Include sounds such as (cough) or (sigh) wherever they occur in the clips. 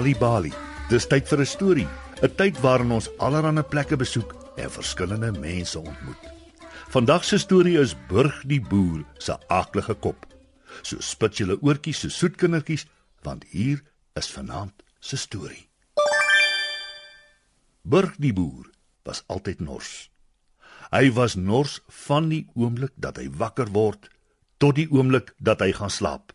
Nali Bali. Dis tyd vir 'n storie, 'n tyd waarin ons allerlei plekke besoek en verskillende mense ontmoet. Vandag se storie is Burg die boer se aaklige kop. So spit julle oortjies so soet kindertjies, want hier is vanaand se storie. Burg die boer was altyd nors. Hy was nors van die oomblik dat hy wakker word tot die oomblik dat hy gaan slaap.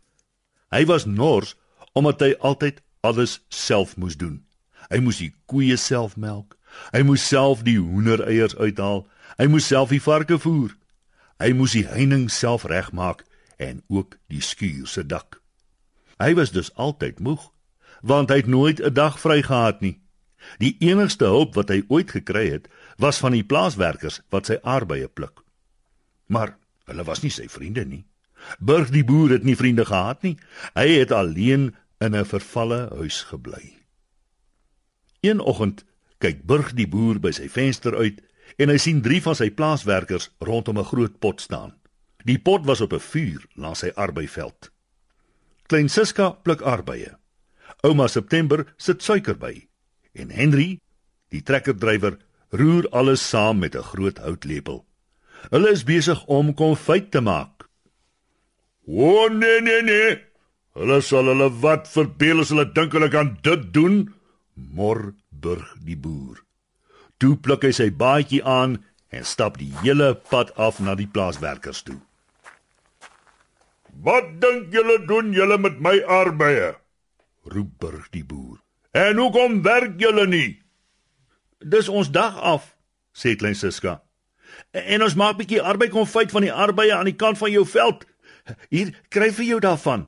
Hy was nors omdat hy altyd alles self moes doen. Hy moes die koeie self melk, hy moes self die hoendereiers uithaal, hy moes self die varke voer. Hy moes die heining self regmaak en ook die skuur se dak. Hy was dus altyd moeg, want hy het nooit 'n dag vry gehad nie. Die enigste hulp wat hy ooit gekry het, was van die plaaswerkers wat sy arbeye pluk. Maar hulle was nie sy vriende nie. Burg die boer het nie vriende gehad nie. Hy het alleen in 'n vervalle huis gebly. Een oggend kyk Burg die boer by sy venster uit en hy sien drie van sy plaaswerkers rondom 'n groot pot staan. Die pot was op 'n vuur langs sy arbeiveld. Klein Siska pluk arbeye. Ouma September sit suiker by en Henry, die trekkerdrywer, roer alles saam met 'n groot houtlepel. Hulle is besig om konfyt te maak. "O nee nee nee, Hulle sal hulle wat verbeel as hulle dink hulle kan dit doen, mor burg die boer. Toe pluk hy sy baadjie aan en stap die hele pad af na die plaaswerkers toe. Wat dink julle doen julle met my arbeye? roep burg die boer. En hoekom werk julle nie? Dis ons dag af, sê klein Siska. En ons maak 'n bietjie arbeid konfyt van die arbeye aan die kant van jou veld. Hier, kry vir jou daarvan.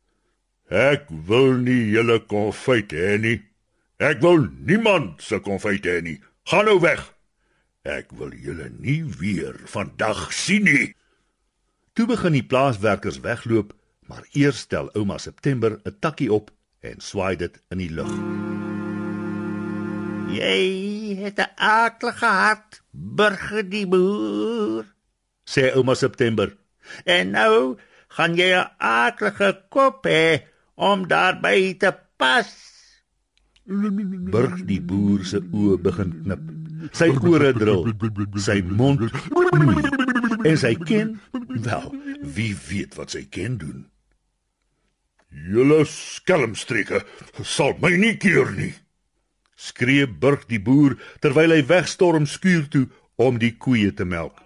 Ek wil nie julle konfyt hê nie. Ek wil niemand se konfyt hê nie. Gaan nou weg. Ek wil julle nie weer vandag sien nie. Toe begin die plaaswerkers wegloop, maar eers stel ouma September 'n takkie op en swaai dit in die lug. Jy het 'n aardige hart, burger die boer, sê ouma September. En nou gaan jy 'n aardige kop hê om daarby te pas. Burg die boer se oë begin knip. Sy ore dril. Sy mond knoei. En sy ken, wel, wie weet wat sy ken doen. Julle skelmstreke sal my nie keer nie. Skree Burg die boer terwyl hy wegstorm skuur toe om die koeie te melk.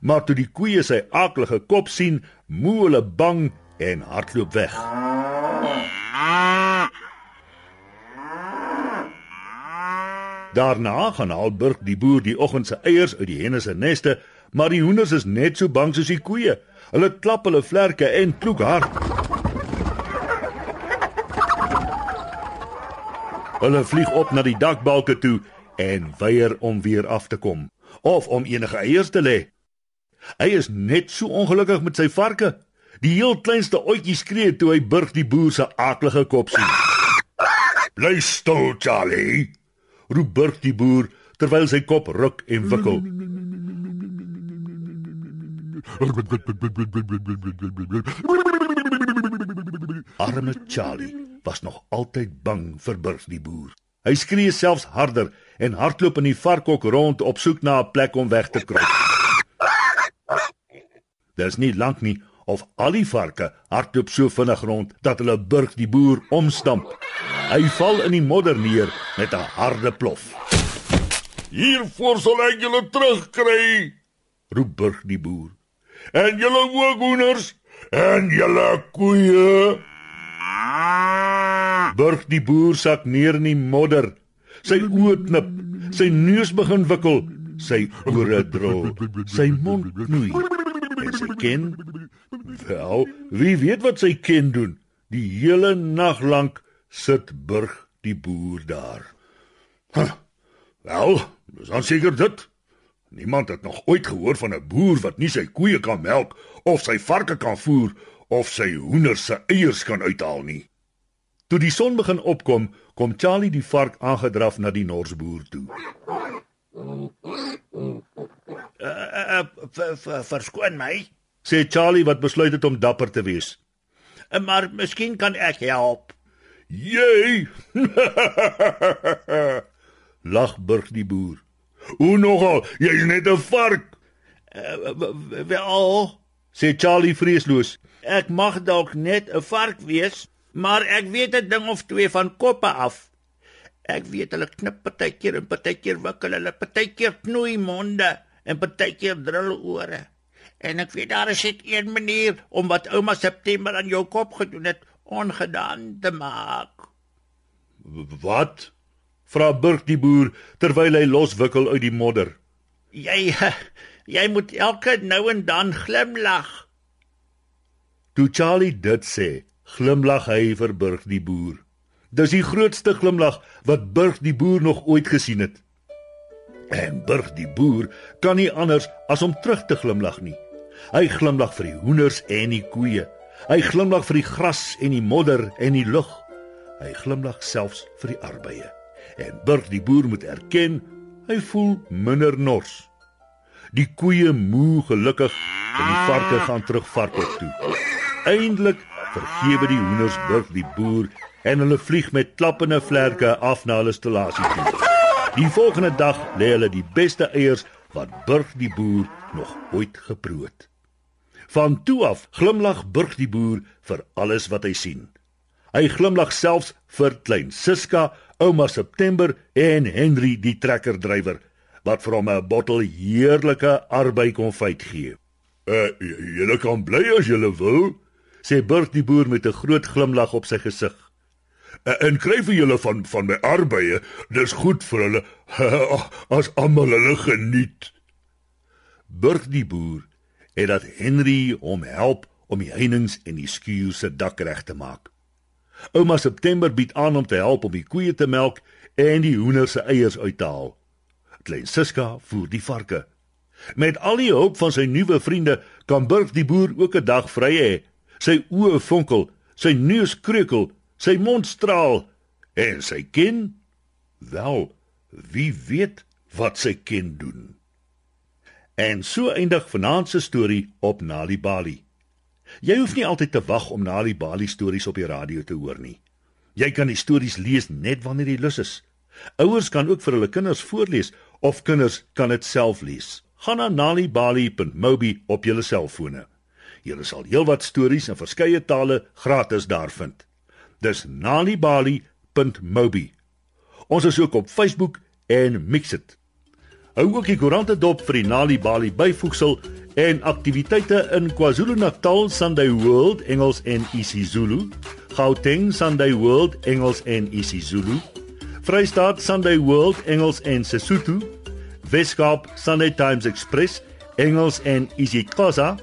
Maar toe die koeie sy aaklige kop sien, moe hulle bang en hardloop weg. Daarna gaan Alburg die boer die oggend se eiers uit die henne se neste, maar die hoenders is net so bang soos die koeie. Hulle klap hulle vlerke en kloek hard. Hulle vlieg op na die dakbalke toe en weier om weer af te kom of om enige eiers te lê. Hy is net so ongelukkig met sy varke. Die heel kleinste oetjie skree toe hy burg die boer se aaklige kop sien. Bly stil, Charlie. Roep burg die boer terwyl sy kop ruk en wikkel. Arme Charlie was nog altyd bang vir burg die boer. Hy skree selfs harder en hardloop in die varkhok rond op soek na 'n plek om weg te kruip. Dis nie lank nie of al die varke hardloop so vinnig rond dat hulle burg die boer omstamp. Hy val in die modder neer met 'n harde plof. Hiervoor sal ek julle terugkry, roep burg die boer. En julle hoenders en julle koeie. Burg die boer sak neer in die modder. Sy oë knip, sy neus begin wikkel, sy ore drol, sy mond knoei. En sy ken Wel, wie weet wat sy ken doen? Die hele nag lank sit burg die boer daar. Huh, wel, dis dan seker dit. Niemand het nog ooit gehoor van 'n boer wat nie sy koeie kan melk of sy varke kan voer of sy hoenders se eiers kan uithaal nie. Toe die son begin opkom, kom Charlie die vark aangedraf na die norsboer toe. Uh, uh, verskoon my, sê Charlie wat besluit het om dapper te wees. Maar miskien kan ek help. Jy! (laughs) Lag Burg die boer. Hoe nogal? Jy's net 'n vark. Uh, wel, sê Charlie vreesloos. Ek mag dalk net 'n vark wees, maar ek weet 'n ding of twee van koppe af. Ek weet hulle knip partykeer en partykeer wikkel hulle, partykeer knoei monde en partykeer drul ore. En ek weet daar is net een manier om wat ouma September aan jou kop gedoen het ongedaan te maak. Wat? Vra Burg die boer terwyl hy loswikkel uit die modder. Jy (laughs) jy moet elke nou en dan glimlag. Toe Charlie dit sê, glimlag hy vir Burg die boer. Dis die grootste glimlag wat Burg die boer nog ooit gesien het. En Burg die boer kan nie anders as om terug te glimlag nie. Hy glimlag vir die hoenders en die koeie. Hy glimlag vir die gras en die modder en die lug. Hy glimlag selfs vir die arbeye. En Burg die boer moet erken, hy voel minder nors. Die koeie moe gelukkig en die varke gaan terug varkop toe. Eindelik vergewe die hoenders Burg die boer en hulle vlieg met klappende vlerke af na hulle stallasie toe. Die volgende dag lê hulle die beste eiers wat Burg die boer nog ooit geproe het. Van toe af glimlag Burg die boer vir alles wat hy sien. Hy glimlag selfs vir klein Siska, ouma September en Henry die trekkerdrywer wat vir hom 'n bottel heerlike arbei konfyt gee. "Uh, julle kan bly as julle wil," sê Burg die boer met 'n groot glimlag op sy gesig. Uh, "En kry vir julle van van my arbeie, dis goed vir hulle (laughs) as almal hulle geniet." Burg die boer het dat Henry hom help om die heininge en die skuur se dak reg te maak. Ouma September bied aan om te help om die koeie te melk en die hoender se eiers uit te haal. Klein Siska voer die varke. Met al die hulp van sy nuwe vriende kan Burg die boer ook 'n dag vry hê. Sy oë fonkel, sy neus kreukel, sy mond straal en sy kin wel, wie weet wat sy kin doen. En so eindig vanaand se storie op Nali Bali. Jy hoef nie altyd te wag om Nali Bali stories op die radio te hoor nie. Jy kan die stories lees net wanneer jy lus is. Ouers kan ook vir hulle kinders voorlees of kinders kan dit self lees. Gaan na nalibali.mobi op jou selfone. Jy sal heelwat stories in verskeie tale gratis daar vind. Dis nalibali.mobi. Ons is ook op Facebook en Mixit. Hou ook die koerante dop vir die Nali Bali byvoegsel en aktiwiteite in KwaZulu-Natal Sunday World Engels en isiZulu, Gauteng Sunday World Engels en isiZulu, Vrystaat Sunday World Engels en Sesotho, Weskaap Sunday Times Express Engels en isiXhosa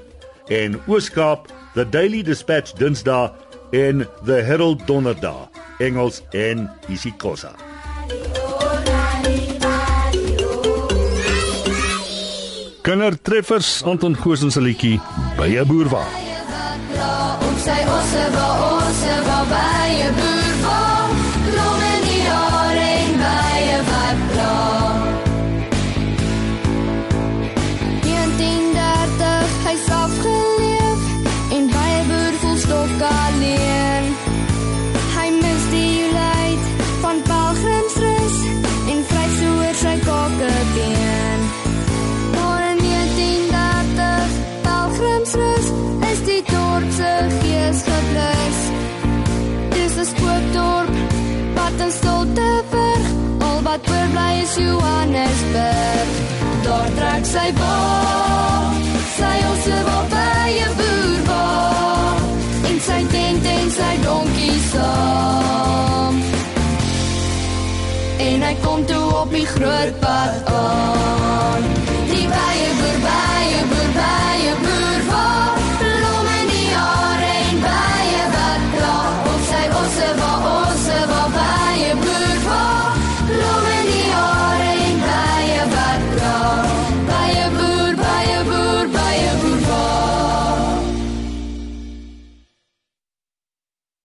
en Ooskaap The Daily Dispatch Dinsdae en The Herald Donderdag Engels en isiXhosa. Kindertreffers Anton Goosen se liedjie by 'n boerwa. Ons sê ons se wa ons se wa by 'n boerwa. Sy baan, sy ons wel by 'n boer waar. En sy tent en sy donkie saam. En hy kom toe op die groot pad aan. Die baie